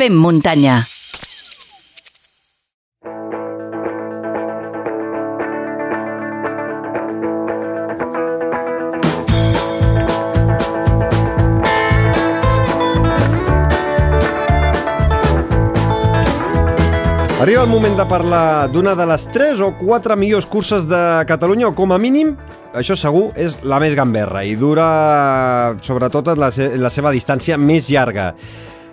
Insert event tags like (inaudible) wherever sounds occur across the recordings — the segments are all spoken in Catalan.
Fem muntanya. Arriba el moment de parlar d'una de les 3 o 4 millors curses de Catalunya, o com a mínim, això segur, és la més gamberra i dura, sobretot, la, se la seva distància més llarga.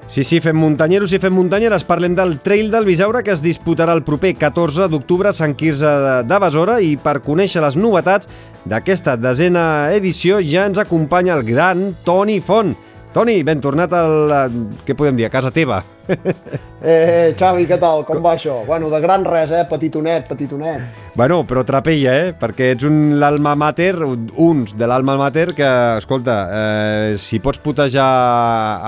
Sí, sí, fem muntanyeros i fem muntanyeres. Parlem del Trail del Bisaure que es disputarà el proper 14 d'octubre a Sant Quirze de, Besora i per conèixer les novetats d'aquesta desena edició ja ens acompanya el gran Toni Font. Toni, ben tornat al... què podem dir, a casa teva. (laughs) Eh, Xavi, què tal? Com va això? Bueno, de gran res, eh? Petitonet, petitonet. Bueno, però trapella, eh? Perquè ets un l'alma mater, uns de l'alma mater que, escolta, eh, si pots putejar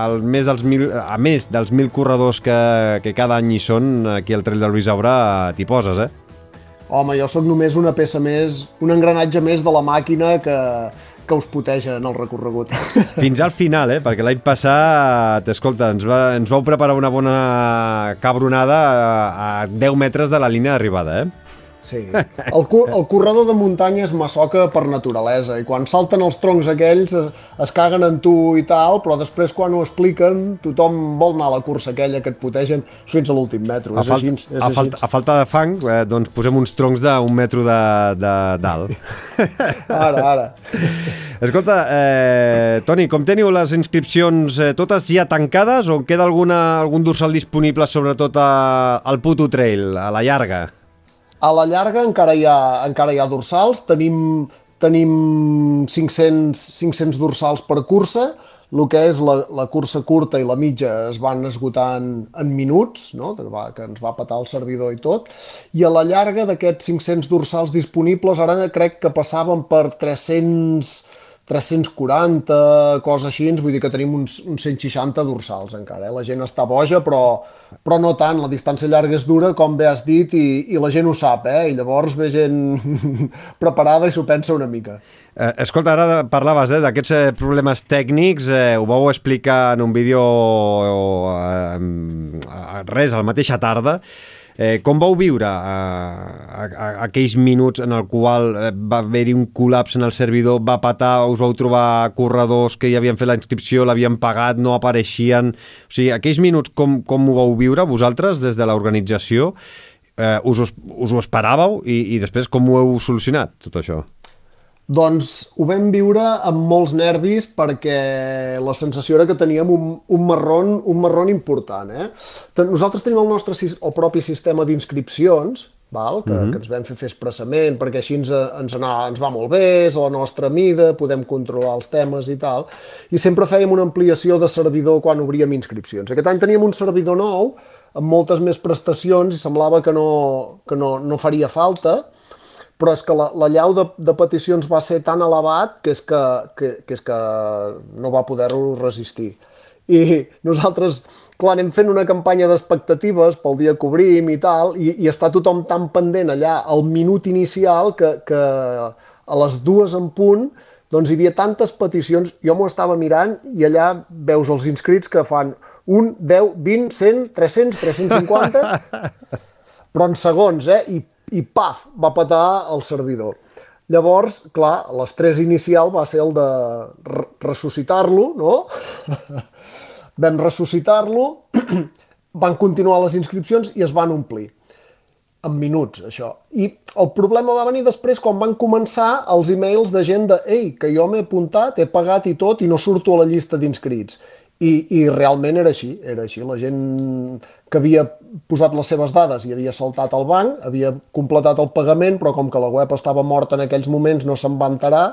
el més dels mil, a més dels mil corredors que, que cada any hi són aquí al Trail del Bisaure, t'hi poses, eh? Home, jo sóc només una peça més, un engranatge més de la màquina que, que us puteja en el recorregut. (laughs) Fins al final, eh? perquè l'any passat, escolta, ens, va, ens vau preparar una bona cabronada a 10 metres de la línia d'arribada, eh? Sí. El, el corredor de muntanya és massoca per naturalesa i quan salten els troncs aquells es, es caguen en tu i tal, però després quan ho expliquen tothom vol anar a la cursa aquella que et putegen fins a l'últim metro. A, és falt, així, és a, falta, a falta de fang, eh, doncs posem uns troncs d'un metro de, de dalt. (laughs) Ara, ara. Escolta, eh, Toni, com teniu les inscripcions eh, totes ja tancades o queda alguna, algun dorsal disponible sobretot a, al Puto Trail, a la llarga? A la llarga encara hi ha, encara hi ha dorsals, tenim, tenim 500, 500 dorsals per cursa, el que és la, la cursa curta i la mitja es van esgotar en, en minuts, no? que, va, que ens va patar el servidor i tot, i a la llarga d'aquests 500 dorsals disponibles ara crec que passaven per 300, 340, coses així, vull dir que tenim uns, uns 160 dorsals encara. Eh? La gent està boja, però, però no tant. La distància llarga és dura, com bé has dit, i, i la gent ho sap, eh? I llavors ve gent (laughs) preparada i s'ho pensa una mica. Eh, escolta, ara parlaves eh, d'aquests eh, problemes tècnics, eh, ho vau explicar en un vídeo eh, res, a la mateixa tarda. Eh, com vau viure eh, aquells minuts en el qual eh, va haver-hi un col·lapse en el servidor, va patar, us vau trobar corredors que ja havien fet la inscripció, l'havien pagat, no apareixien... O sigui, aquells minuts com, com ho vau viure vosaltres des de l'organització? Eh, us, us, us ho esperàveu i, i després com ho heu solucionat, tot això? Doncs ho vam viure amb molts nervis perquè la sensació era que teníem un, un, marron, un marron important. Eh? Nosaltres tenim el nostre el propi sistema d'inscripcions, val? Que, mm -hmm. que ens vam fer fer expressament perquè així ens, ens, anar, ens va molt bé, és a la nostra mida, podem controlar els temes i tal, i sempre fèiem una ampliació de servidor quan obríem inscripcions. Aquest any teníem un servidor nou amb moltes més prestacions i semblava que no, que no, no faria falta, però és que la, la llau de, de peticions va ser tan elevat que és que, que, que, és que no va poder-ho resistir. I nosaltres, clar, anem fent una campanya d'expectatives pel dia que obrim i tal, i, i està tothom tan pendent allà al minut inicial que, que a les dues en punt doncs hi havia tantes peticions, jo m'ho estava mirant i allà veus els inscrits que fan un, 10, 20, 100, 300, 350, però en segons, eh? I i paf, va patar el servidor. Llavors, clar, l'estrès inicial va ser el de ressuscitar-lo, no? (laughs) Vam ressuscitar-lo, (clears throat) van continuar les inscripcions i es van omplir. En minuts, això. I el problema va venir després quan van començar els e-mails de gent de «Ei, que jo m'he apuntat, he pagat i tot i no surto a la llista d'inscrits». I, I realment era així, era així. La gent que havia posat les seves dades i havia saltat al banc, havia completat el pagament, però com que la web estava morta en aquells moments no se'n va enterar,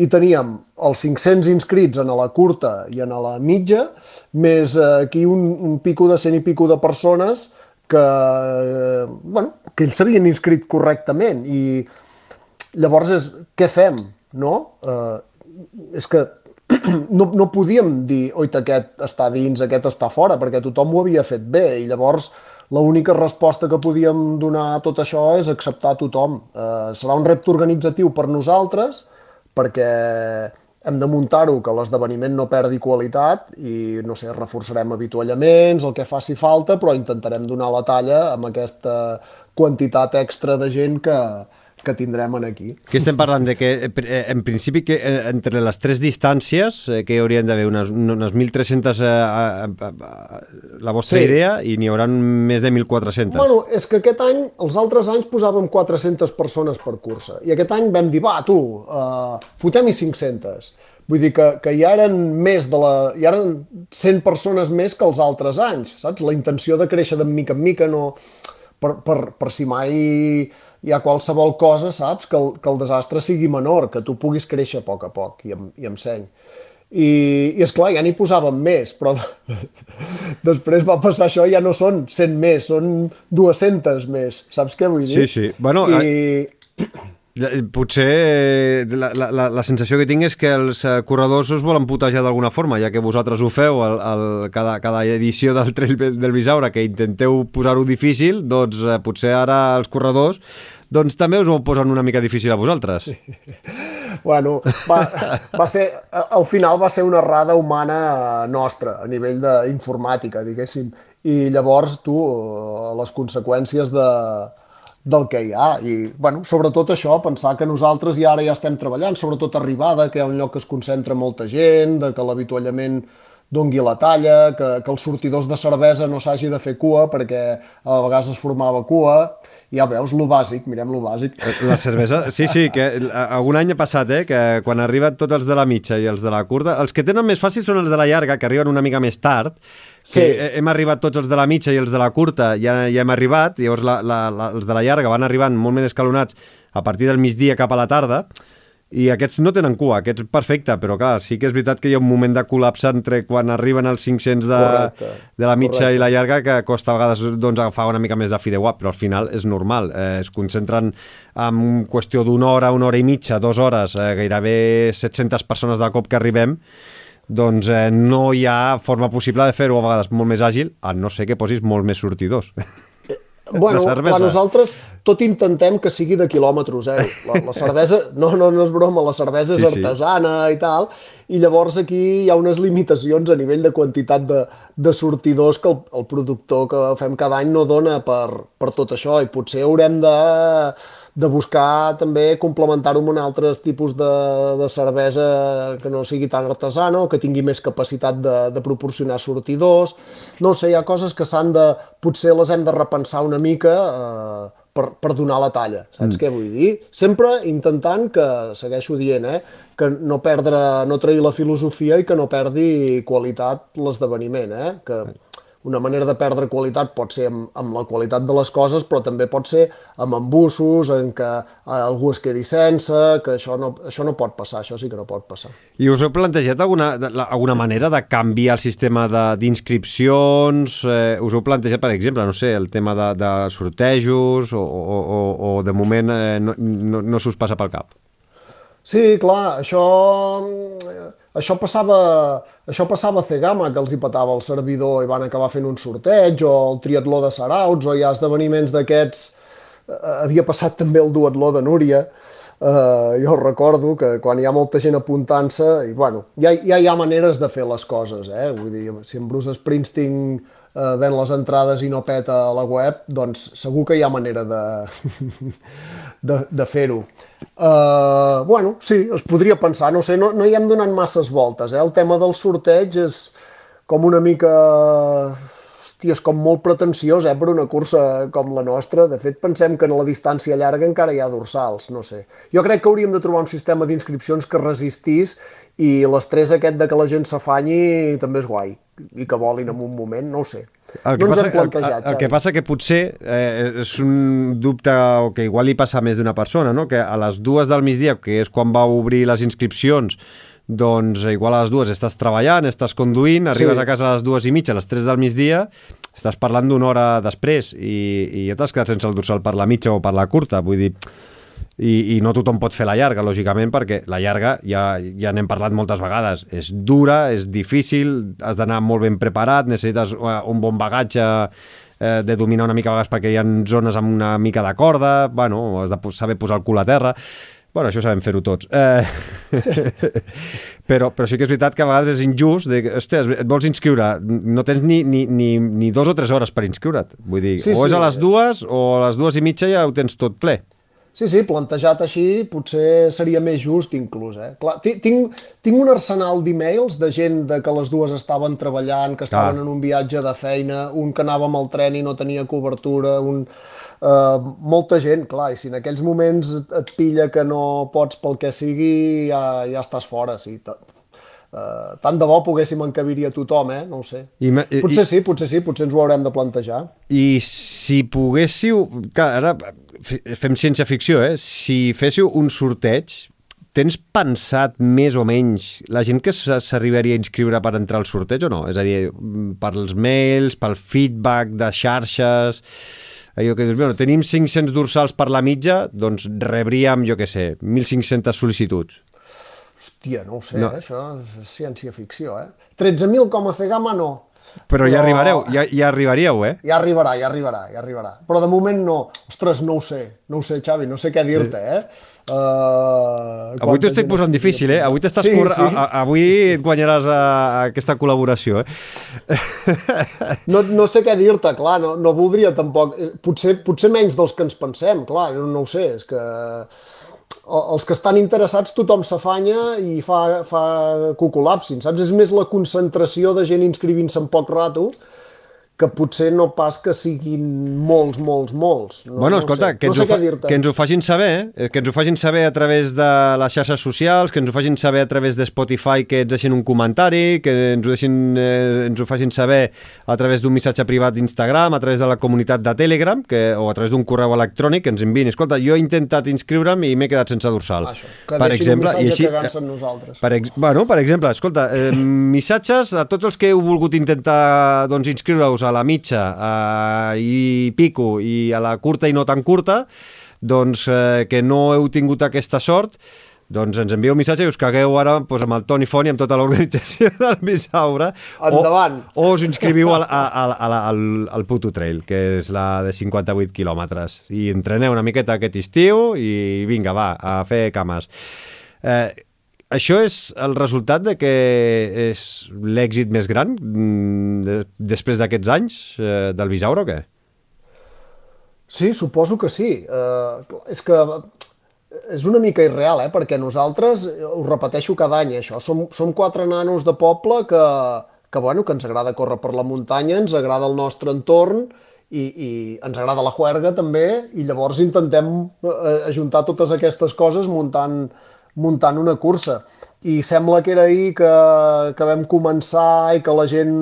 i teníem els 500 inscrits en la curta i en la mitja, més eh, aquí un, un pico de 100 i pico de persones que, eh, bueno, que ells s'havien inscrit correctament i llavors és, què fem? No? Eh, és que (clears throat) no, no podíem dir, oita, aquest està dins, aquest està fora, perquè tothom ho havia fet bé, i llavors l'única resposta que podíem donar a tot això és acceptar tothom. Eh, serà un repte organitzatiu per nosaltres, perquè hem de muntar-ho que l'esdeveniment no perdi qualitat i, no sé, reforçarem avituallaments, el que faci falta, però intentarem donar la talla amb aquesta quantitat extra de gent que, que tindrem aquí. Que estem parlant de que, eh, en principi, que eh, entre les tres distàncies, eh, que hi haurien d'haver unes, unes 1.300 a, a, a, la vostra sí. idea i n'hi haurà més de 1.400. Bueno, és que aquest any, els altres anys posàvem 400 persones per cursa i aquest any vam dir, va, tu, uh, fotem-hi 500. Vull dir que, que ja eren més de la... ja eren 100 persones més que els altres anys, saps? La intenció de créixer de mica en mica no... Per, per, per si mai hi ha qualsevol cosa, saps? Que el, que el desastre sigui menor, que tu puguis créixer a poc a poc i amb, i amb seny. I, i és clar, ja n'hi posàvem més, però després va passar això, ja no són 100 més, són 200 més, saps què vull dir? Sí, sí. Bueno, I... (clears throat) Potser la, la, la sensació que tinc és que els eh, corredors us volen putejar d'alguna forma, ja que vosaltres ho feu el, el, cada, cada edició del Trail del Bisaura, que intenteu posar-ho difícil, doncs eh, potser ara els corredors doncs també us ho posen una mica difícil a vosaltres. (laughs) Bueno, va, va ser, al final va ser una errada humana nostra, a nivell d'informàtica, diguéssim. I llavors tu, eh, les conseqüències de, del que hi ha. I, bueno, sobretot això, pensar que nosaltres ja ara ja estem treballant, sobretot arribada, que hi ha un lloc que es concentra molta gent, de que l'avituallament dongui la talla, que, que els sortidors de cervesa no s'hagi de fer cua perquè a vegades es formava cua. Ja veus, lo bàsic, mirem lo bàsic. La cervesa, sí, sí, que algun any ha passat, eh, que quan arriben tots els de la mitja i els de la curta, els que tenen més fàcil són els de la llarga, que arriben una mica més tard, Sí. hem arribat tots els de la mitja i els de la curta ja, ja hem arribat, llavors la, la, la, els de la llarga van arribant molt més escalonats a partir del migdia cap a la tarda, i aquests no tenen cua, aquests perfecte, però clar, sí que és veritat que hi ha un moment de col·lapse entre quan arriben els 500 de, correcte, de la mitja correcte. i la llarga que costa a vegades doncs, agafar una mica més de fideuà, però al final és normal. Eh, es concentren en qüestió d'una hora, una hora i mitja, dues hores, eh, gairebé 700 persones de cop que arribem, doncs eh, no hi ha forma possible de fer-ho a vegades molt més àgil, a no ser que posis molt més sortidors. (laughs) Bueno, clar, nosaltres tot intentem que sigui de quilòmetre zero. La, la cervesa, no, no, no és broma, la cervesa és sí, artesana sí. i tal, i llavors aquí hi ha unes limitacions a nivell de quantitat de, de sortidors que el, el productor que fem cada any no dona per, per tot això, i potser haurem de, de buscar també complementar-ho amb un altre tipus de, de cervesa que no sigui tan artesana o que tingui més capacitat de, de proporcionar sortidors. No sé, hi ha coses que s'han de... potser les hem de repensar una mica eh, per, per donar la talla, saps mm. què vull dir? Sempre intentant que, segueixo dient, eh, que no perdre, no trair la filosofia i que no perdi qualitat l'esdeveniment, eh? que una manera de perdre qualitat pot ser amb, amb la qualitat de les coses, però també pot ser amb embussos, en què algú es quedi sense, que això no, això no pot passar, això sí que no pot passar. I us heu plantejat alguna, alguna manera de canviar el sistema d'inscripcions? Eh, us heu plantejat, per exemple, no sé, el tema de, de sortejos o, o, o, o de moment eh, no, no, no s'us passa pel cap? Sí, clar, això això passava, això passava a Cegama, que els hi patava el servidor i van acabar fent un sorteig, o el triatló de Sarauts, o hi ha esdeveniments d'aquests... Eh, havia passat també el duatló de Núria, eh, jo recordo que quan hi ha molta gent apuntant-se, i bueno, ja, ja hi ha maneres de fer les coses, eh? Vull dir, si en Bruce Springsteen eh, ven les entrades i no peta a la web, doncs segur que hi ha manera de, (laughs) de, de fer-ho. Uh, bueno, sí, es podria pensar, no sé, no, no hi hem donat masses voltes, eh? El tema del sorteig és com una mica... Hòstia, és com molt pretensiós, eh, per una cursa com la nostra. De fet, pensem que en la distància llarga encara hi ha dorsals, no sé. Jo crec que hauríem de trobar un sistema d'inscripcions que resistís i l'estrès aquest de que la gent s'afanyi també és guai i que volin en un moment, no ho sé. El que, no passa, el, el, el que passa que potser eh, és un dubte que igual li passa a més d'una persona, no? que a les dues del migdia, que és quan va obrir les inscripcions, doncs igual a les dues estàs treballant, estàs conduint, arribes sí. a casa a les dues i mitja, a les tres del migdia, estàs parlant d'una hora després i, i ja t'has quedat sense el dorsal per la mitja o per la curta, vull dir i, i no tothom pot fer la llarga, lògicament, perquè la llarga, ja, ja n'hem parlat moltes vegades, és dura, és difícil, has d'anar molt ben preparat, necessites eh, un bon bagatge eh, de dominar una mica a vegades perquè hi ha zones amb una mica de corda, bueno, has de saber posar el cul a terra, Bueno, això sabem fer-ho tots. Eh... (laughs) però, però sí que és veritat que a vegades és injust de hòstia, et vols inscriure, no tens ni, ni, ni, ni dos o tres hores per inscriure't. Vull dir, Sí, o és sí. a les dues o a les dues i mitja ja ho tens tot ple. Sí, sí, plantejat així potser seria més just inclús. Eh? Clar, ti- tinc, tinc un arsenal d'e-mails de gent de que les dues estaven treballant, que estaven Clar. en un viatge de feina, un que anava amb el tren i no tenia cobertura, un, uh, molta gent, clar, i si en aquells moments et pilla que no pots pel que sigui, ja, ja estàs fora, sí. Uh, tant de bo poguéssim encabir-hi a tothom, eh? No ho sé. I i- Potser sí, potser sí, potser ens ho haurem de plantejar. I si poguéssiu... Clar, ara fe- fem ciència-ficció, eh? Si féssiu un sorteig, tens pensat més o menys la gent que s'arribaria a inscriure per entrar al sorteig o no? És a dir, mm, pels mails, pel feedback de xarxes... Allò que dius, bueno, tenim 500 dorsals per la mitja, doncs rebríem, jo què sé, 1.500 sol·licituds. Hòstia, no ho sé, No. eh? això és ciència-ficció, eh? 13.000 com a fer gamma, no. Però ja arribareu, ja, ja arribaríeu, eh? Ja arribarà, ja arribarà, ja arribarà. Però de moment no. Ostres, no ho sé, no ho sé, Xavi, no sé què dir-te, eh? Uh, Avui t'ho estic posant difícil, eh? Avui t'estàs sí, sí. a- a- Avui et guanyaràs a, a aquesta col·laboració, eh? No, no sé què dir-te, clar, no, no voldria tampoc... eh, Potser, potser menys dels que ens pensem, clar, no, no ho sé, és que el- els que estan interessats tothom s'afanya i fa, fa col·lapsin, saps? És més la concentració de gent inscrivint-se en poc rato que potser no pas que siguin molts, molts, molts. No, bueno, no escolta, sé. que, no ens sé ho fa, que ens ho facin saber, eh? que ens ho facin saber a través de les xarxes socials, que ens ho facin saber a través de Spotify, que ens deixin un comentari, que ens ho, deixin, eh, ens ho facin saber a través d'un missatge privat d'Instagram, a través de la comunitat de Telegram, que, o a través d'un correu electrònic que ens enviïn. Escolta, jo he intentat inscriure'm i m'he quedat sense dorsal. Això, que deixin un missatge cagant-se en nosaltres. Per, ex bueno, per exemple, escolta, eh, (laughs) missatges a tots els que heu volgut intentar doncs, inscriure-us a la mitja a, i pico i a la curta i no tan curta, doncs eh, que no heu tingut aquesta sort, doncs ens envieu un missatge i us cagueu ara doncs, amb el Toni Font i amb tota l'organització (laughs) del Bisaure. Endavant. O, o us inscriviu al, al, al, al, al Puto Trail, que és la de 58 quilòmetres. I entreneu una miqueta aquest estiu i vinga, va, a fer cames. Eh, això és el resultat de que és l'èxit més gran mm, de, després d'aquests anys eh, del Bisaure o què? Sí, suposo que sí. Uh, és que és una mica irreal, eh? perquè nosaltres, eh, ho repeteixo cada any, això, som, som quatre nanos de poble que, que, bueno, que ens agrada córrer per la muntanya, ens agrada el nostre entorn i, i ens agrada la juerga també, i llavors intentem eh, ajuntar totes aquestes coses muntant, muntant una cursa. I sembla que era ahir que, que vam començar i que la gent,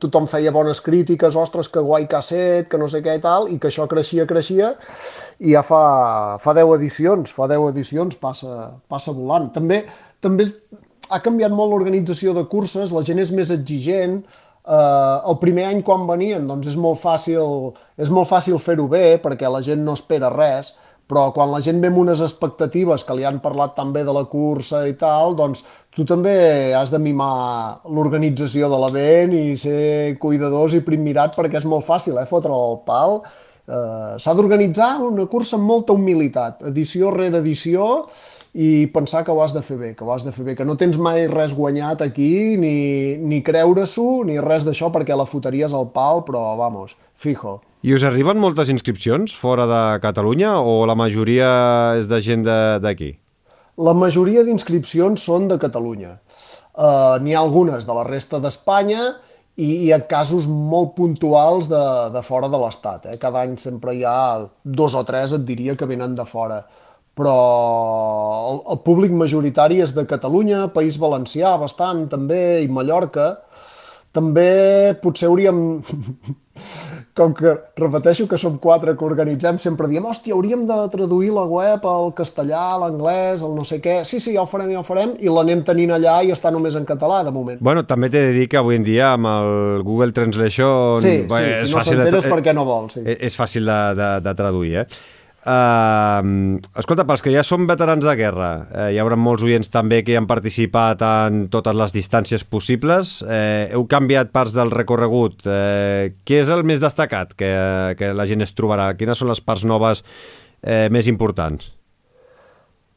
tothom feia bones crítiques, ostres, que guai que ha set, que no sé què i tal, i que això creixia, creixia, i ja fa, fa 10 edicions, fa 10 edicions, passa, passa volant. També, també ha canviat molt l'organització de curses, la gent és més exigent, Uh, el primer any quan venien doncs és molt fàcil, és molt fàcil fer-ho bé perquè la gent no espera res, però quan la gent ve amb unes expectatives que li han parlat tan bé de la cursa i tal, doncs tu també has de mimar l'organització de l'event i ser cuidadors i primmirat perquè és molt fàcil, eh, fotre el pal. Uh, S'ha d'organitzar una cursa amb molta humilitat, edició rere edició, i pensar que ho has de fer bé, que ho has de fer bé, que no tens mai res guanyat aquí, ni, ni creure-s'ho, ni res d'això, perquè la foteries al pal, però, vamos, fijo. I us arriben moltes inscripcions fora de Catalunya o la majoria és de gent d'aquí? La majoria d'inscripcions són de Catalunya. Uh, N'hi ha algunes de la resta d'Espanya i hi ha casos molt puntuals de, de fora de l'Estat. Eh? Cada any sempre hi ha dos o tres, et diria, que venen de fora. Però el, el públic majoritari és de Catalunya, País Valencià bastant també, i Mallorca. També potser hauríem, (laughs) com que repeteixo que som quatre que organitzem, sempre diem, hòstia, hauríem de traduir la web al castellà, a l'anglès, al no sé què. Sí, sí, ja ho farem, ja ho farem, i l'anem tenint allà i està només en català, de moment. Bueno, també t'he de dir que avui en dia amb el Google Translation Sí, bé, sí, és no fàcil de, perquè no vol, sí. és, és fàcil de, de, de traduir, eh? Uh, escolta, pels que ja som veterans de guerra, eh, hi haurà molts oients també que hi han participat en totes les distàncies possibles. Eh, heu canviat parts del recorregut. Eh, què és el més destacat que, que la gent es trobarà? Quines són les parts noves eh, més importants?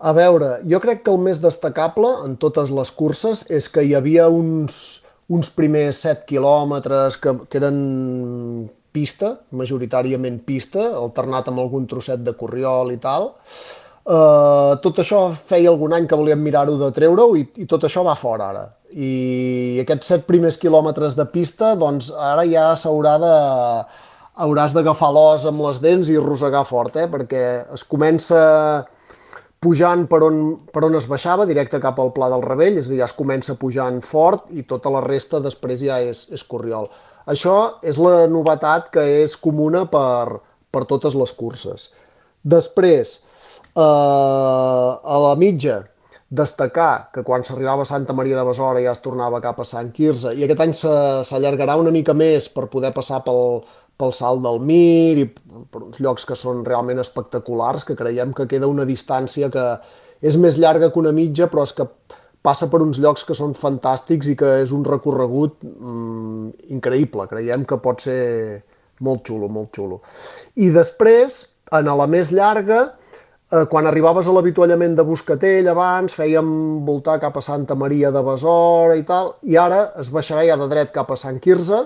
A veure, jo crec que el més destacable en totes les curses és que hi havia uns, uns primers 7 quilòmetres que, que eren pista, majoritàriament pista, alternat amb algun trosset de corriol i tal. Uh, tot això feia algun any que volíem mirar-ho de treure-ho i, i tot això va fora ara. I aquests set primers quilòmetres de pista, doncs ara ja s'haurà de hauràs d'agafar l'os amb les dents i rosegar fort, eh? perquè es comença pujant per on, per on es baixava, directe cap al Pla del Rebell, és a dir, ja es comença pujant fort i tota la resta després ja és, és corriol. Això és la novetat que és comuna per, per totes les curses. Després, eh, a la mitja, destacar que quan s'arribava a Santa Maria de Besora ja es tornava cap a Sant Quirze i aquest any s'allargarà una mica més per poder passar pel, pel salt del Mir i per uns llocs que són realment espectaculars, que creiem que queda una distància que és més llarga que una mitja, però és que passa per uns llocs que són fantàstics i que és un recorregut mm, increïble. Creiem que pot ser molt xulo, molt xulo. I després, en la més llarga, eh, quan arribaves a l'avituallament de Buscatell abans, fèiem voltar cap a Santa Maria de Besora i tal, i ara es baixarà ja de dret cap a Sant Quirze,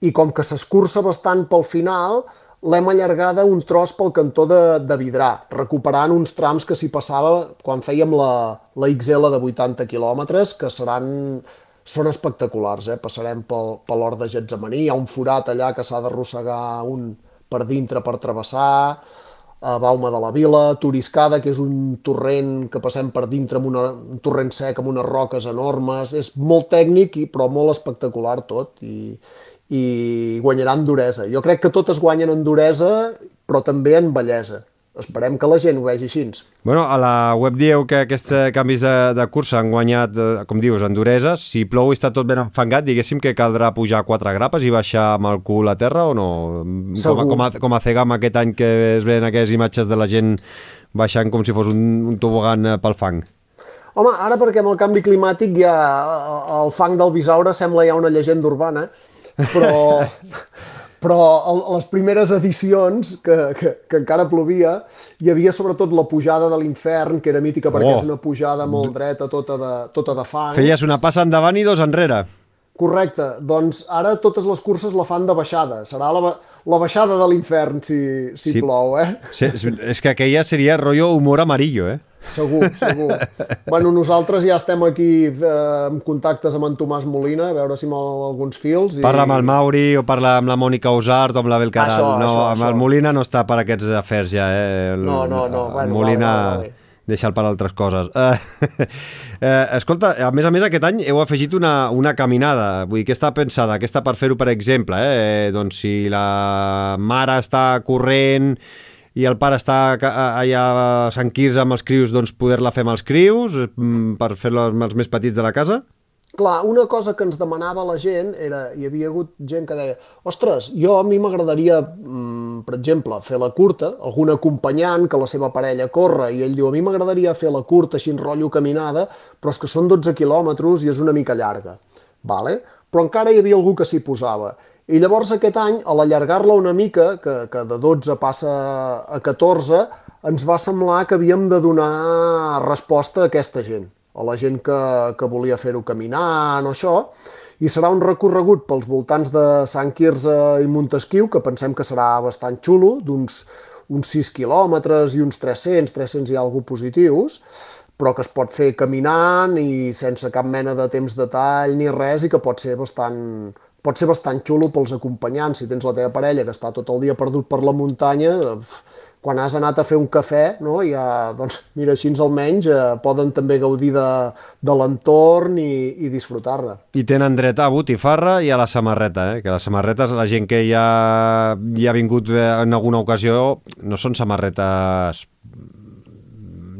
i com que s'escurça bastant pel final, l'hem allargada un tros pel cantó de, de Vidrà, recuperant uns trams que s'hi passava quan fèiem la, la XL de 80 quilòmetres, que seran, són espectaculars. Eh? Passarem pel, per l'Hort de Getsemaní, hi ha un forat allà que s'ha d'arrossegar un per dintre per travessar, a Bauma de la Vila, Turiscada, que és un torrent que passem per dintre amb una, un torrent sec amb unes roques enormes, és molt tècnic i, però molt espectacular tot i, i guanyarà en duresa. Jo crec que totes guanyen en duresa, però també en bellesa. Esperem que la gent ho vegi així. Bueno, a la web dieu que aquests eh, canvis de, de cursa han guanyat, eh, com dius, en duresa. Si plou i està tot ben enfangat, diguéssim que caldrà pujar quatre grapes i baixar amb el cul a terra o no? Com, com, a, com a Cegam aquest any que es veuen aquelles imatges de la gent baixant com si fos un, un tobogan eh, pel fang. Home, ara perquè amb el canvi climàtic ja el fang del Bisaure sembla ja una llegenda urbana, però, però a les primeres edicions, que, que, que encara plovia, hi havia sobretot la pujada de l'infern, que era mítica perquè oh. és una pujada molt dreta, tota de, tota de fang. Feies una passa endavant i dos enrere. Correcte, doncs ara totes les curses la fan de baixada. Serà la, la baixada de l'infern si, si sí. plou, eh? Sí, és que aquella seria rotllo humor amarillo, eh? Segur, segur. bueno, nosaltres ja estem aquí eh, en contactes amb en Tomàs Molina, a veure si amb alguns fils. I... Parla amb el Mauri o parla amb la Mònica Usart o amb la Belcaral. Això, no, això, amb això. el Molina no està per aquests afers ja, eh? El, no, no, no. Bueno, Molina... Vale, vale, vale deixa'l per altres coses. Eh, (laughs) eh, escolta, a més a més aquest any heu afegit una, una caminada, vull dir, que està pensada, que està per fer-ho, per exemple, eh? doncs si la mare està corrent i el pare està allà a Sant Quirze amb els crius, doncs poder-la fer amb els crius mm, per fer-la amb els més petits de la casa? Clar, una cosa que ens demanava la gent era, hi havia hagut gent que deia ostres, jo a mi m'agradaria, mm, per exemple, fer la curta, algun acompanyant que la seva parella corre, i ell diu, a mi m'agradaria fer la curta així en rotllo caminada, però és que són 12 quilòmetres i és una mica llarga. Vale? Però encara hi havia algú que s'hi posava. I llavors aquest any, a l'allargar-la una mica, que, que de 12 passa a 14, ens va semblar que havíem de donar resposta a aquesta gent, a la gent que, que volia fer-ho caminant o això, i serà un recorregut pels voltants de Sant Quirze i Montesquieu, que pensem que serà bastant xulo, d'uns uns 6 quilòmetres i uns 300, 300 i alguna positius, però que es pot fer caminant i sense cap mena de temps de tall ni res i que pot ser bastant, pot ser bastant xulo pels acompanyants, si tens la teva parella que està tot el dia perdut per la muntanya, quan has anat a fer un cafè, no? ja, doncs, mira, així almenys eh, poden també gaudir de, de l'entorn i, i disfrutar-ne. I tenen dret a botifarra i a la samarreta, eh? que les samarretes, la gent que ja, ja ha vingut en alguna ocasió, no són samarretes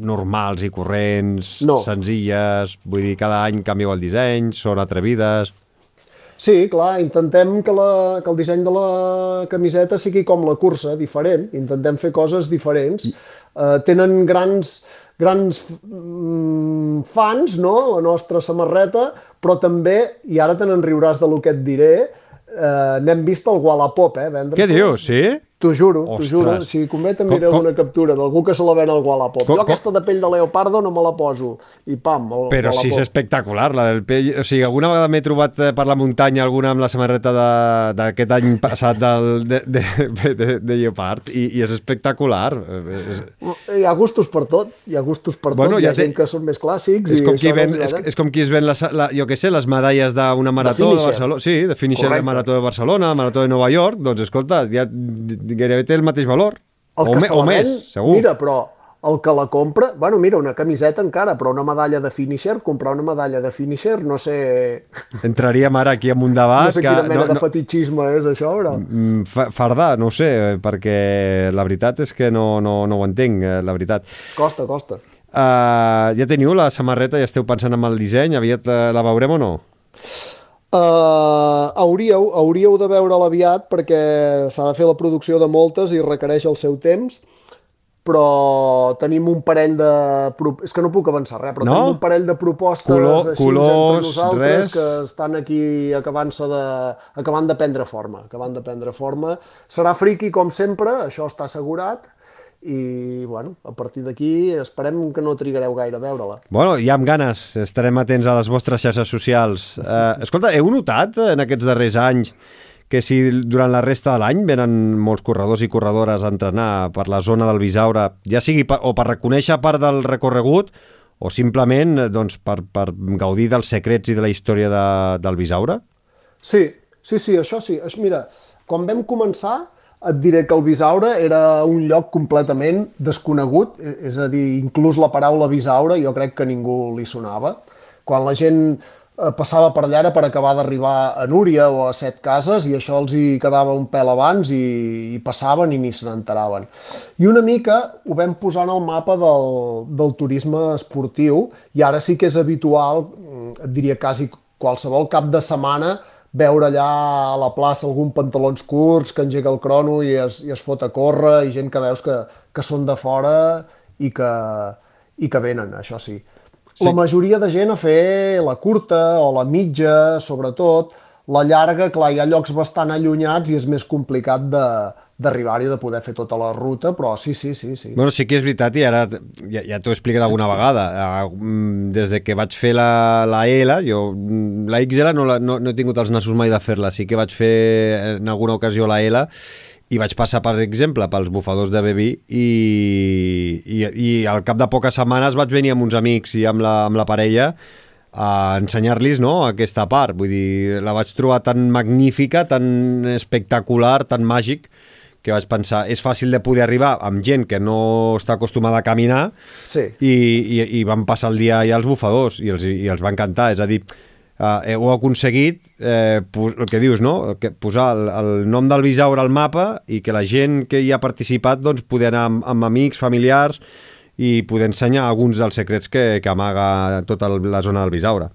normals i corrents, no. senzilles, vull dir, cada any canvieu el disseny, són atrevides... Sí, clar, intentem que, la, que el disseny de la camiseta sigui com la cursa, diferent. Intentem fer coses diferents. I... Uh, tenen grans, grans mm, fans, no?, la nostra samarreta, però també, i ara te n'en riuràs de lo que et diré, uh, n'hem vist el Wallapop, eh, vendre Què dius, sí? T'ho juro, t'ho juro. Si convé també Com- com- una captura d'algú que se la ven al Wallapop. Com- jo aquesta de pell de leopardo no me la poso. I pam, al Però sí, és Wallapop. espectacular, la del pell. O sigui, alguna vegada m'he trobat eh, per la muntanya alguna amb la samarreta de- d'aquest any passat del, de, de, de, de Lleopard i, i és espectacular. És, Hi ha gustos per tot, hi ha gustos per Bueno, tot. Hi ja ha té- gent que són més clàssics és i com, qui ven, no és, és com qui es ven, les, la, jo què sé, les medalles d'una marató de, finisher. Barcelona. Sí, de finisher de marató de Barcelona, marató de Nova York, doncs escolta, ja gairebé té el mateix valor. El o, que me, o la més, segur. Mira, però el que la compra... Bueno, mira, una camiseta encara, però una medalla de finisher, comprar una medalla de finisher, no sé... Entraríem ara aquí en un debat no sé que... quina mena de fetichisme és això, però... Mm, fa- Fardar, no ho sé, eh, perquè la veritat és que no, no, no ho entenc, eh, la veritat. Costa, costa. Uh, ja teniu la samarreta, ja esteu pensant en el disseny, aviat uh, la veurem o no? Uh, hauríeu, hauríeu de veure-la aviat perquè s'ha de fer la producció de moltes i requereix el seu temps però tenim un parell de... És que no puc avançar res, però No? tenim un parell de propostes Color- així colors, entre nosaltres res? que estan aquí acabant-se de... acabant de prendre forma. Acabant de prendre forma. Serà friqui com sempre, això està assegurat, i bueno, a partir d'aquí esperem que no trigareu gaire a veure-la. Bueno, ja amb ganes, estarem atents a les vostres xarxes socials. Uh, escolta, heu notat en aquests darrers anys que si durant la resta de l'any venen molts corredors i corredores a entrenar per la zona del Bisaure, ja sigui per, o per reconèixer part del recorregut o simplement doncs, per, per gaudir dels secrets i de la història de, del Bisaure? Sí, sí, sí, això sí. Mira, quan vam començar et diré que el Bisaure era un lloc completament desconegut, e- és a dir, inclús la paraula Bisaure jo crec que ningú li sonava. Quan la gent eh, passava per allà era per acabar d'arribar a Núria o a Set Cases i això els hi quedava un pèl abans i, i passaven i ni se n'enteraven. I una mica ho vam posar en el mapa del, del turisme esportiu i ara sí que és habitual, mm, et diria quasi qualsevol cap de setmana, veure allà a la plaça algun pantalons curts que engega el crono i es, i es fot a córrer i gent que veus que, que són de fora i que, i que venen, això sí. sí. La majoria de gent a fer la curta o la mitja, sobretot. La llarga, clar, hi ha llocs bastant allunyats i és més complicat de d'arribar-hi de poder fer tota la ruta, però sí, sí, sí, sí. Bueno, sí que és veritat i ara ja, ja t'ho he explicat alguna vegada. Uh, mm, des de que vaig fer la, la L, jo mm, la XL no, la, no, no he tingut els nassos mai de fer-la, sí que vaig fer en alguna ocasió la L i vaig passar, per exemple, pels bufadors de Bebi i, i, i al cap de poques setmanes vaig venir amb uns amics i amb la, amb la parella a ensenyar-los no, aquesta part. Vull dir, la vaig trobar tan magnífica, tan espectacular, tan màgic, que vaig pensar, és fàcil de poder arribar amb gent que no està acostumada a caminar Sí. i, i, i van passar el dia allà als bufadors i els, i els va encantar, és a dir uh, heu aconseguit eh, el que dius, no? Que posar el, el nom del Bisaure al mapa i que la gent que hi ha participat doncs, poder anar amb, amb amics, familiars i poder ensenyar alguns dels secrets que, que amaga tota el, la zona del Bisaure.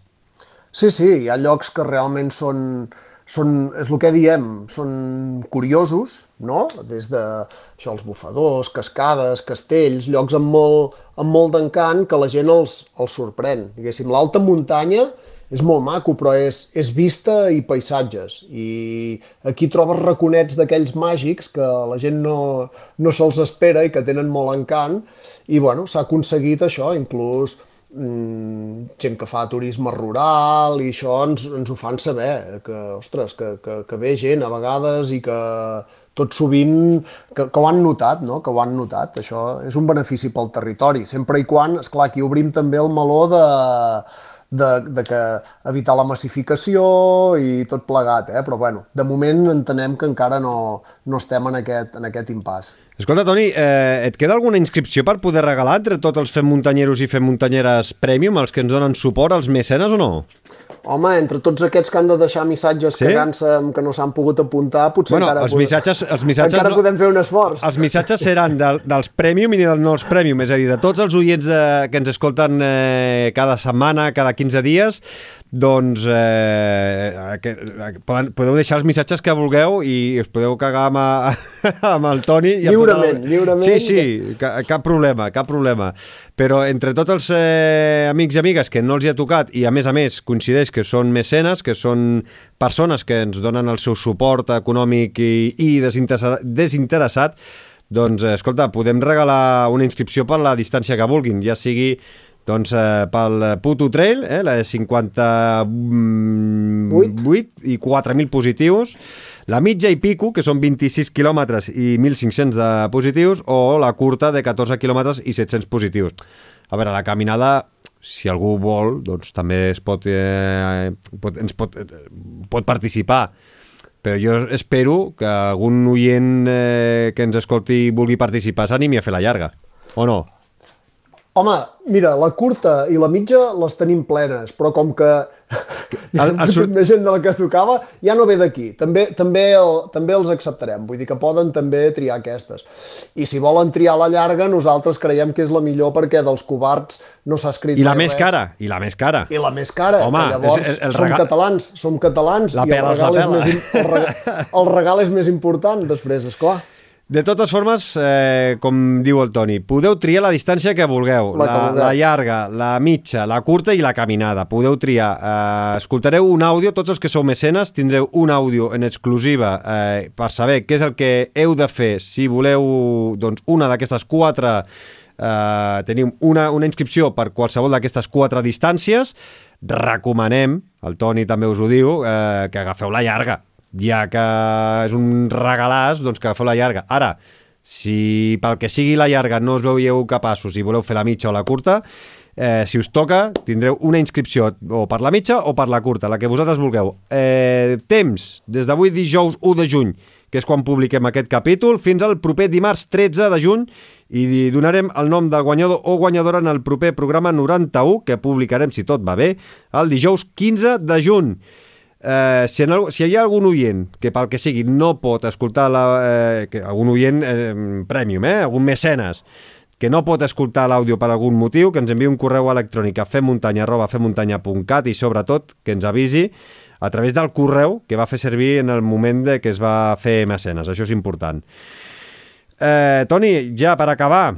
Sí, sí, hi ha llocs que realment són, són és el que diem, són curiosos, no? Des de això, els bufadors, cascades, castells, llocs amb molt, amb molt d'encant que la gent els, els sorprèn. Diguéssim, l'alta muntanya és molt maco, però és, és vista i paisatges. I aquí trobes raconets d'aquells màgics que la gent no, no se'ls espera i que tenen molt encant. I bueno, s'ha aconseguit això, inclús gent que fa turisme rural i això ens, ens ho fan saber, que, ostres, que, que, que ve gent a vegades i que tot sovint, que, que ho han notat, no? que ho han notat. Això és un benefici pel territori, sempre i quan, esclar, aquí obrim també el meló de, de, de que evitar la massificació i tot plegat, eh? però bueno, de moment entenem que encara no, no estem en aquest, en aquest impàs. Escolta, Toni, eh, et queda alguna inscripció per poder regalar entre tots els fem muntanyeros i fem muntanyeres Premium, els que ens donen suport, els mecenes o no? Home, entre tots aquests que han de deixar missatges Sí? cagant-se amb que no s'han pogut apuntar, potser Bueno, encara, els missatges- els missatges encara no- podem fer un esforç. Els missatges seran de, dels Premium i dels no els Premium, és a dir, de tots els oients de, que ens escolten eh, cada setmana, cada 15 dies, doncs eh, que, poden, podeu deixar els missatges que vulgueu i us podeu cagar amb, a, (laughs) amb el Toni. I Lliurement, tot lliurement. Sí, sí, ca, cap problema, cap problema. Però entre tots els eh, amics i amigues que no els hi ha tocat i a més a més coincideix que són mecenes, que són persones que ens donen el seu suport econòmic i, i desinteressat, desinteressat, doncs, eh, escolta, podem regalar una inscripció per la distància que vulguin, ja sigui doncs eh, pel Puto Trail, eh, la de 58 i 4.000 positius, la mitja i pico, que són 26 quilòmetres i 1.500 de positius, o la curta de 14 quilòmetres i 700 positius. A veure, la caminada, si algú vol, doncs també es pot, eh, pot, ens pot, eh, pot participar però jo espero que algun oient eh, que ens escolti vulgui participar s'animi a fer la llarga, o no? Home, mira, la curta i la mitja les tenim plenes, però com que el, el, el... més gent de la que tocava, ja no ve d'aquí. També, també, el, també els acceptarem, vull dir que poden també triar aquestes. I si volen triar la llarga, nosaltres creiem que és la millor perquè dels covards no s'ha escrit I la més res. cara, i la més cara. I la més cara. Home, llavors és, el som regal... catalans, som catalans la i el regal, la és més, el, regal, el regal és més important després, és clar. De totes formes, eh, com diu el Toni, podeu triar la distància que vulgueu, la, la, la llarga, la mitja, la curta i la caminada. Podeu triar. Eh, escoltareu un àudio, tots els que sou mecenes tindreu un àudio en exclusiva eh, per saber què és el que heu de fer si voleu doncs, una d'aquestes quatre eh, tenim una, una inscripció per qualsevol d'aquestes quatre distàncies. Recomanem, el Toni també us ho diu, eh, que agafeu la llarga ja que és un regalàs, doncs que agafeu la llarga. Ara, si pel que sigui la llarga no us veieu capaços i voleu fer la mitja o la curta, eh, si us toca, tindreu una inscripció o per la mitja o per la curta, la que vosaltres vulgueu. Eh, temps, des d'avui dijous 1 de juny, que és quan publiquem aquest capítol, fins al proper dimarts 13 de juny i donarem el nom del guanyador o guanyadora en el proper programa 91, que publicarem, si tot va bé, el dijous 15 de juny eh, si, en, si hi ha algun oient que pel que sigui no pot escoltar la, eh, que, algun oient eh, premium, eh, algun mecenes que no pot escoltar l'àudio per algun motiu, que ens enviï un correu electrònic a femmuntanya femmuntanya.cat i sobretot que ens avisi a través del correu que va fer servir en el moment de que es va fer mecenes. Això és important. Eh, Toni, ja per acabar,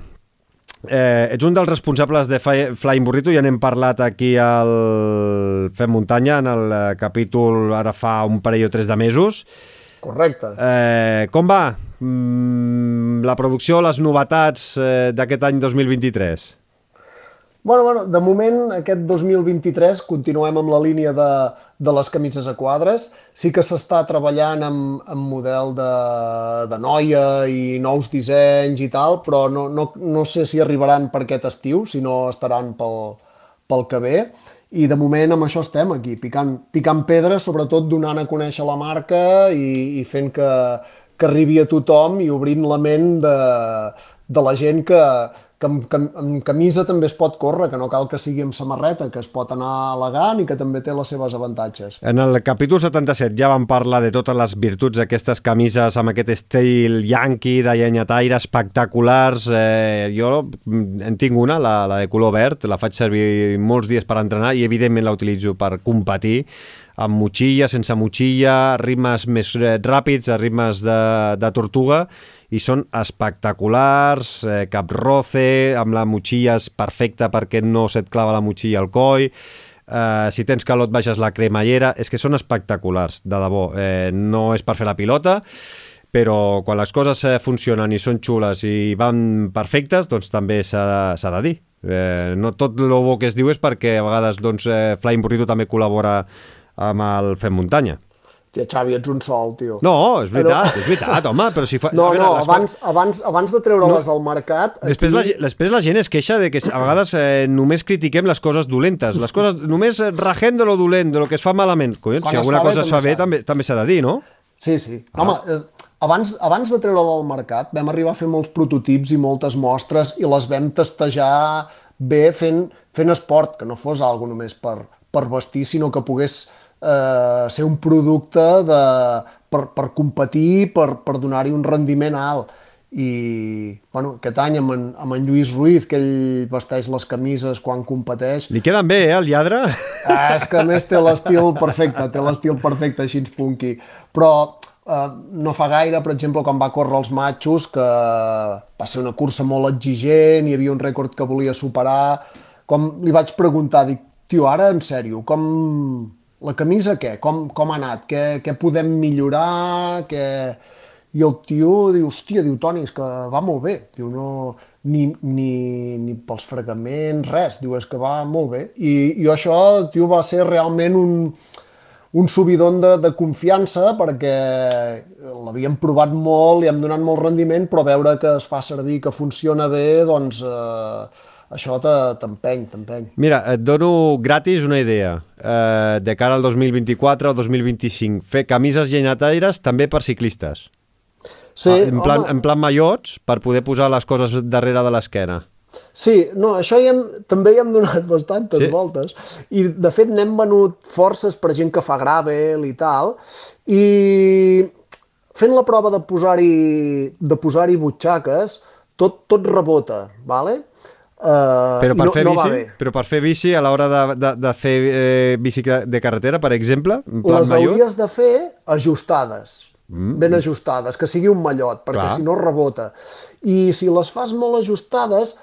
Eh, ets un dels responsables de Flying Burrito, ja n'hem parlat aquí al Fem Muntanya, en el eh, capítol ara fa un parell o tres de mesos. Correcte. Eh, com va mm, la producció, les novetats eh, d'aquest any 2023? Bueno, bueno, de moment, aquest 2023 continuem amb la línia de, de les camises a quadres. Sí que s'està treballant amb, amb model de, de noia i nous dissenys i tal, però no, no, no sé si arribaran per aquest estiu, si no estaran pel, pel que ve. I de moment amb això estem aquí, picant, picant pedres, sobretot donant a conèixer la marca i, i fent que, que arribi a tothom i obrint la ment de, de la gent que, que amb, que amb camisa també es pot córrer, que no cal que sigui amb samarreta, que es pot anar elegant i que també té les seves avantatges. En el capítol 77 ja vam parlar de totes les virtuts d'aquestes camises amb aquest estil yankee de llenyataire espectaculars. Eh, jo en tinc una, la, la de color verd, la faig servir molts dies per entrenar i evidentment la utilitzo per competir amb motxilla, sense motxilla, ritmes més eh, ràpids, a ritmes de, de tortuga, i són espectaculars, eh, cap roce, amb la motxilla és perfecta perquè no se't clava la motxilla al coll, eh, si tens calor et baixes la cremallera, és que són espectaculars, de debò. Eh, no és per fer la pilota, però quan les coses eh, funcionen i són xules i van perfectes, doncs també s'ha de dir. Eh, no tot el bo que es diu és perquè a vegades doncs, eh, Flying Burrito també col·labora amb el Fem Muntanya. Tia, Xavi, ets un sol, tio. No, és veritat, però... és veritat, home, però si fa... No, veure, no, abans, abans, abans de treure-les no. al mercat... Després, aquí... la, després la gent es queixa de que a vegades eh, només critiquem les coses dolentes, les coses, només rajem de lo dolent, de lo que es fa malament. Collons, si alguna cosa es fa bé, també, també s'ha de dir, no? Sí, sí. Ah. Home, abans, abans de treure-la al mercat vam arribar a fer molts prototips i moltes mostres i les vam testejar bé fent, fent esport, que no fos algo només per, per vestir, sinó que pogués eh, ser un producte de, per, per competir, per, per donar-hi un rendiment alt. I bueno, aquest any amb en, amb en Lluís Ruiz, que ell vesteix les camises quan competeix... Li queden bé, eh, el lladre? Ah, és que a més té l'estil perfecte, té l'estil perfecte així punky. Però eh, no fa gaire, per exemple, quan va córrer els matxos, que va ser una cursa molt exigent, hi havia un rècord que volia superar, com li vaig preguntar, dic, tio, ara, en sèrio, com, la camisa què? Com, com ha anat? Què, què podem millorar? Què... I el tio diu, hòstia, diu, Toni, és que va molt bé. Diu, no, ni, ni, ni pels fregaments, res. Diu, és que va molt bé. I, i això, tio, va ser realment un, un subidon de, de confiança perquè l'havíem provat molt i hem donat molt rendiment, però veure que es fa servir, que funciona bé, doncs eh, això t'empeny, t'empeny. Mira, et dono gratis una idea. Eh, de cara al 2024 o 2025, fer camises llenataires també per ciclistes. Sí, ah, en, plan, home. en plan mallots, per poder posar les coses darrere de l'esquena. Sí, no, això ja hem, també hi hem donat bastantes sí? voltes i de fet n'hem venut forces per gent que fa gravel i tal i fent la prova de posar-hi de posar-hi butxaques tot, tot rebota, vale? Uh, però, per no, fer no bici, però per fer bici a l'hora de, de, de fer eh, bici de carretera, per exemple, les hauries de fer ajustades mm. ben ajustades, que sigui un mallot, perquè Clar. si no rebota. I si les fas molt ajustades,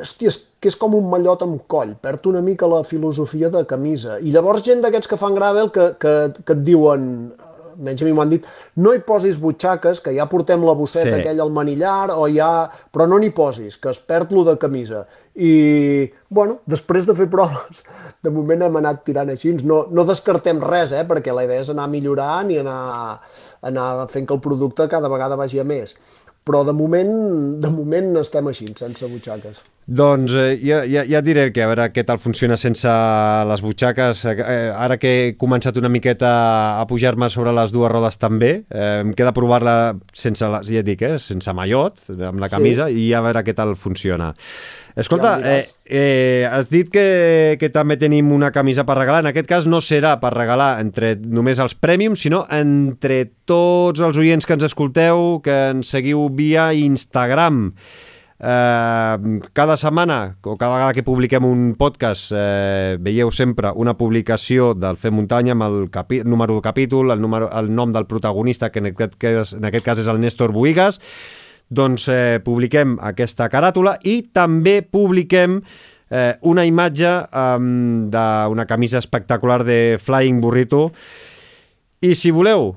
hòstia, és que és com un mallot amb coll, perd una mica la filosofia de camisa. I llavors gent d'aquests que fan gravel que, que, que et diuen, menys a mi m'ho han dit, no hi posis butxaques, que ja portem la bosseta sí. aquella al manillar, o ja... però no n'hi posis, que es perd lo de camisa. I, bueno, després de fer proves, de moment hem anat tirant així. No, no descartem res, eh, perquè la idea és anar millorant i anar, anar fent que el producte cada vegada vagi a més però de moment, de moment estem així, sense butxaques. Doncs eh, ja, ja, ja diré que a veure què tal funciona sense les butxaques. Eh, ara que he començat una miqueta a pujar-me sobre les dues rodes també, eh, em queda provar-la sense, ja et dic, eh, sense mallot, amb la camisa, sí. i a veure què tal funciona. Escolta, ja eh, eh, has dit que, que també tenim una camisa per regalar. En aquest cas no serà per regalar entre només els Premium, sinó entre tots els oients que ens escolteu, que ens seguiu via Instagram. Eh, cada setmana o cada vegada que publiquem un podcast eh, veieu sempre una publicació del Fem Muntanya amb el número de capítol, el, número, el nom del protagonista, que en aquest, cas, en aquest cas és el Néstor Buigas, doncs eh, publiquem aquesta caràtula i també publiquem eh, una imatge eh, d'una camisa espectacular de Flying Burrito. I si voleu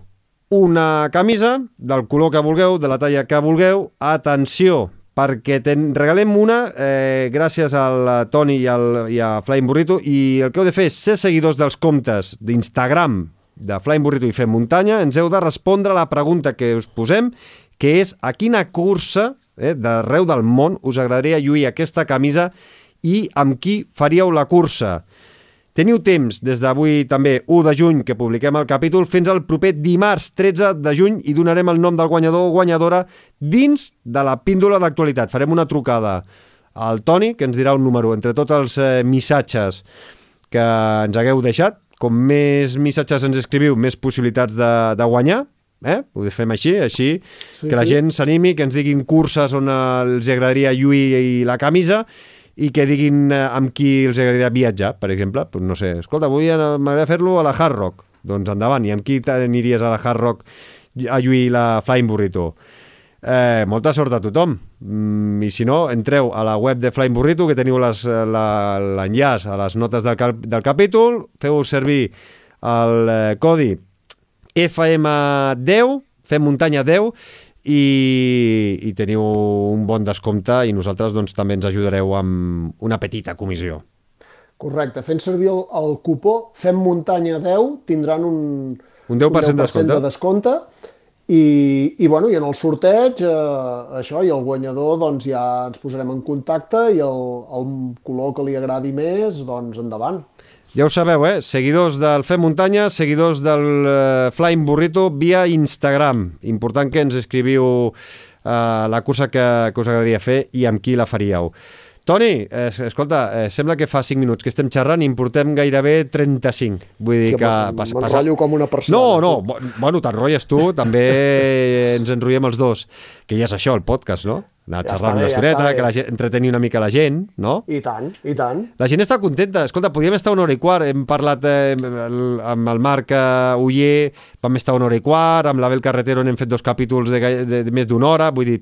una camisa del color que vulgueu, de la talla que vulgueu, atenció, perquè ten, regalem una eh, gràcies al Toni i, al, i a Flying Burrito i el que heu de fer és ser seguidors dels comptes d'Instagram de Flying Burrito i Fem Muntanya, ens heu de respondre a la pregunta que us posem que és a quina cursa eh, d'arreu del món us agradaria lluir aquesta camisa i amb qui faríeu la cursa. Teniu temps des d'avui també 1 de juny que publiquem el capítol fins al proper dimarts 13 de juny i donarem el nom del guanyador o guanyadora dins de la píndola d'actualitat. Farem una trucada al Toni que ens dirà un número entre tots els eh, missatges que ens hagueu deixat. Com més missatges ens escriviu, més possibilitats de, de guanyar eh? ho fem així, així sí, que la sí. gent s'animi, que ens diguin curses on els agradaria lluir i la camisa i que diguin eh, amb qui els agradaria viatjar, per exemple. Pues no sé, escolta, avui m'agradaria fer-lo a la Hard Rock. Doncs endavant, i amb qui aniries a la Hard Rock a lluir la Flying Burrito? Eh, molta sort a tothom. Mm, I si no, entreu a la web de Flying Burrito, que teniu l'enllaç a les notes del, cap, del capítol, feu servir el eh, codi FM10, fem muntanya 10, i, i teniu un bon descompte i nosaltres doncs, també ens ajudareu amb una petita comissió. Correcte, fent servir el, el cupó Fem Muntanya 10 tindran un, un 10%, un 10 de descompte, de descompte i, i, bueno, i en el sorteig eh, això i el guanyador doncs ja ens posarem en contacte i el, el color que li agradi més doncs endavant. Ja ho sabeu, eh? Seguidors del Fem Muntanya, seguidors del uh, Flying Burrito via Instagram. Important que ens escriviu uh, la cursa que, que us agradaria fer i amb qui la faríeu. Toni, eh, escolta, eh, sembla que fa 5 minuts que estem xerrant i importem gairebé 35. Vull dir que... que passa, passa... com una persona. No, no, bueno, t'enrotlles tu, també (laughs) ens enrotllem els dos. Que ja és això, el podcast, no? Anar ja xerrant una estoneta, ja que la gent, entretenir una mica la gent, no? I tant, i tant. La gent està contenta. Escolta, podíem estar una hora i quart. Hem parlat eh, amb el Marc eh, Uller, vam estar una hora i quart, amb l'Abel Carretero n'hem fet dos capítols de, de, de més d'una hora, vull dir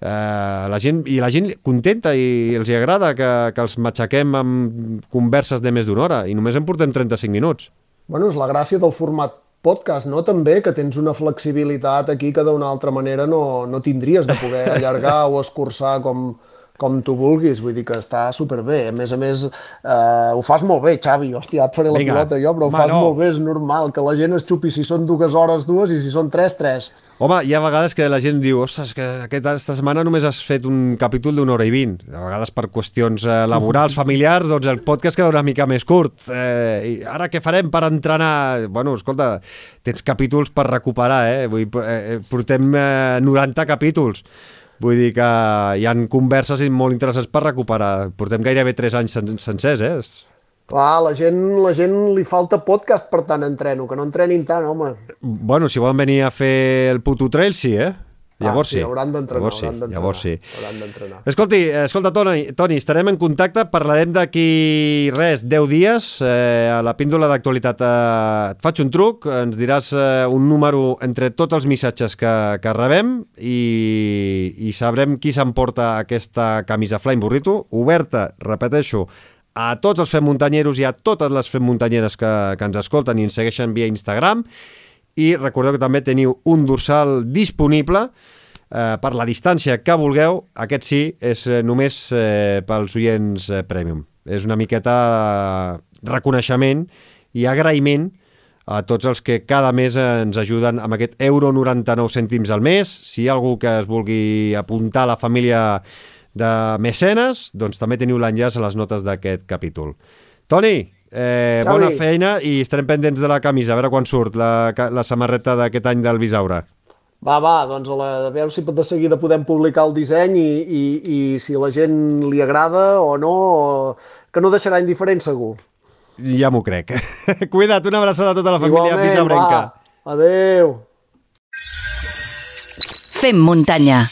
eh, la gent, i la gent contenta i els hi agrada que, que els matxaquem amb converses de més d'una hora i només en portem 35 minuts. Bueno, és la gràcia del format podcast, no? També, que tens una flexibilitat aquí que d'una altra manera no, no tindries de poder allargar o escurçar com, com tu vulguis, vull dir que està superbé. A més a més, eh, ho fas molt bé, Xavi. Hòstia, et faré la Vinga. pilota jo, però ho Home, fas no. molt bé, és normal que la gent es xupi si són dues hores, dues, i si són tres, tres. Home, hi ha vegades que la gent diu ostres, que aquesta setmana només has fet un capítol d'una hora i vint. A vegades per qüestions eh, laborals, (laughs) familiars, doncs el podcast queda una mica més curt. Eh, I ara què farem per entrenar? Bueno, escolta, tens capítols per recuperar, eh? Vull, dir, eh, portem eh, 90 capítols. Vull dir que hi han converses molt interessants per recuperar. Portem gairebé 3 anys sen sencers, eh? Clar, la gent, la gent li falta podcast per tant entreno, que no entrenin tant, home. Bueno, si volen venir a fer el puto trail, sí, eh? Llavors ah, sí. sí. Hauran d'entrenar, Llavors sí, hauran d'entrenar. llavors sí. Hauran. Escolti, escolta, Toni, Toni, estarem en contacte, parlarem d'aquí res, 10 dies, eh, a la píndola d'actualitat eh, et faig un truc, ens diràs eh, un número entre tots els missatges que, que rebem i, i sabrem qui s'emporta aquesta camisa Flying Burrito, oberta, repeteixo, a tots els fem muntanyeros i a totes les fem muntanyeres que, que ens escolten i ens segueixen via Instagram i recordeu que també teniu un dorsal disponible eh, per la distància que vulgueu. Aquest sí, és eh, només eh, pels oients eh, premium. És una miqueta eh, reconeixement i agraïment a tots els que cada mes ens ajuden amb aquest euro 99 cèntims al mes. Si hi ha algú que es vulgui apuntar a la família de mecenes, doncs també teniu l'enllaç a les notes d'aquest capítol. Toni, eh, Xavi. bona feina i estarem pendents de la camisa, a veure quan surt la, la samarreta d'aquest any del Bisaure. Va, va, doncs a, la, a veure si de seguida podem publicar el disseny i, i, i si la gent li agrada o no, o... que no deixarà indiferent segur. Ja m'ho crec. (laughs) Cuida't, una abraçada a tota la família Igualment, bisaurenca. va, adeu. Fem muntanya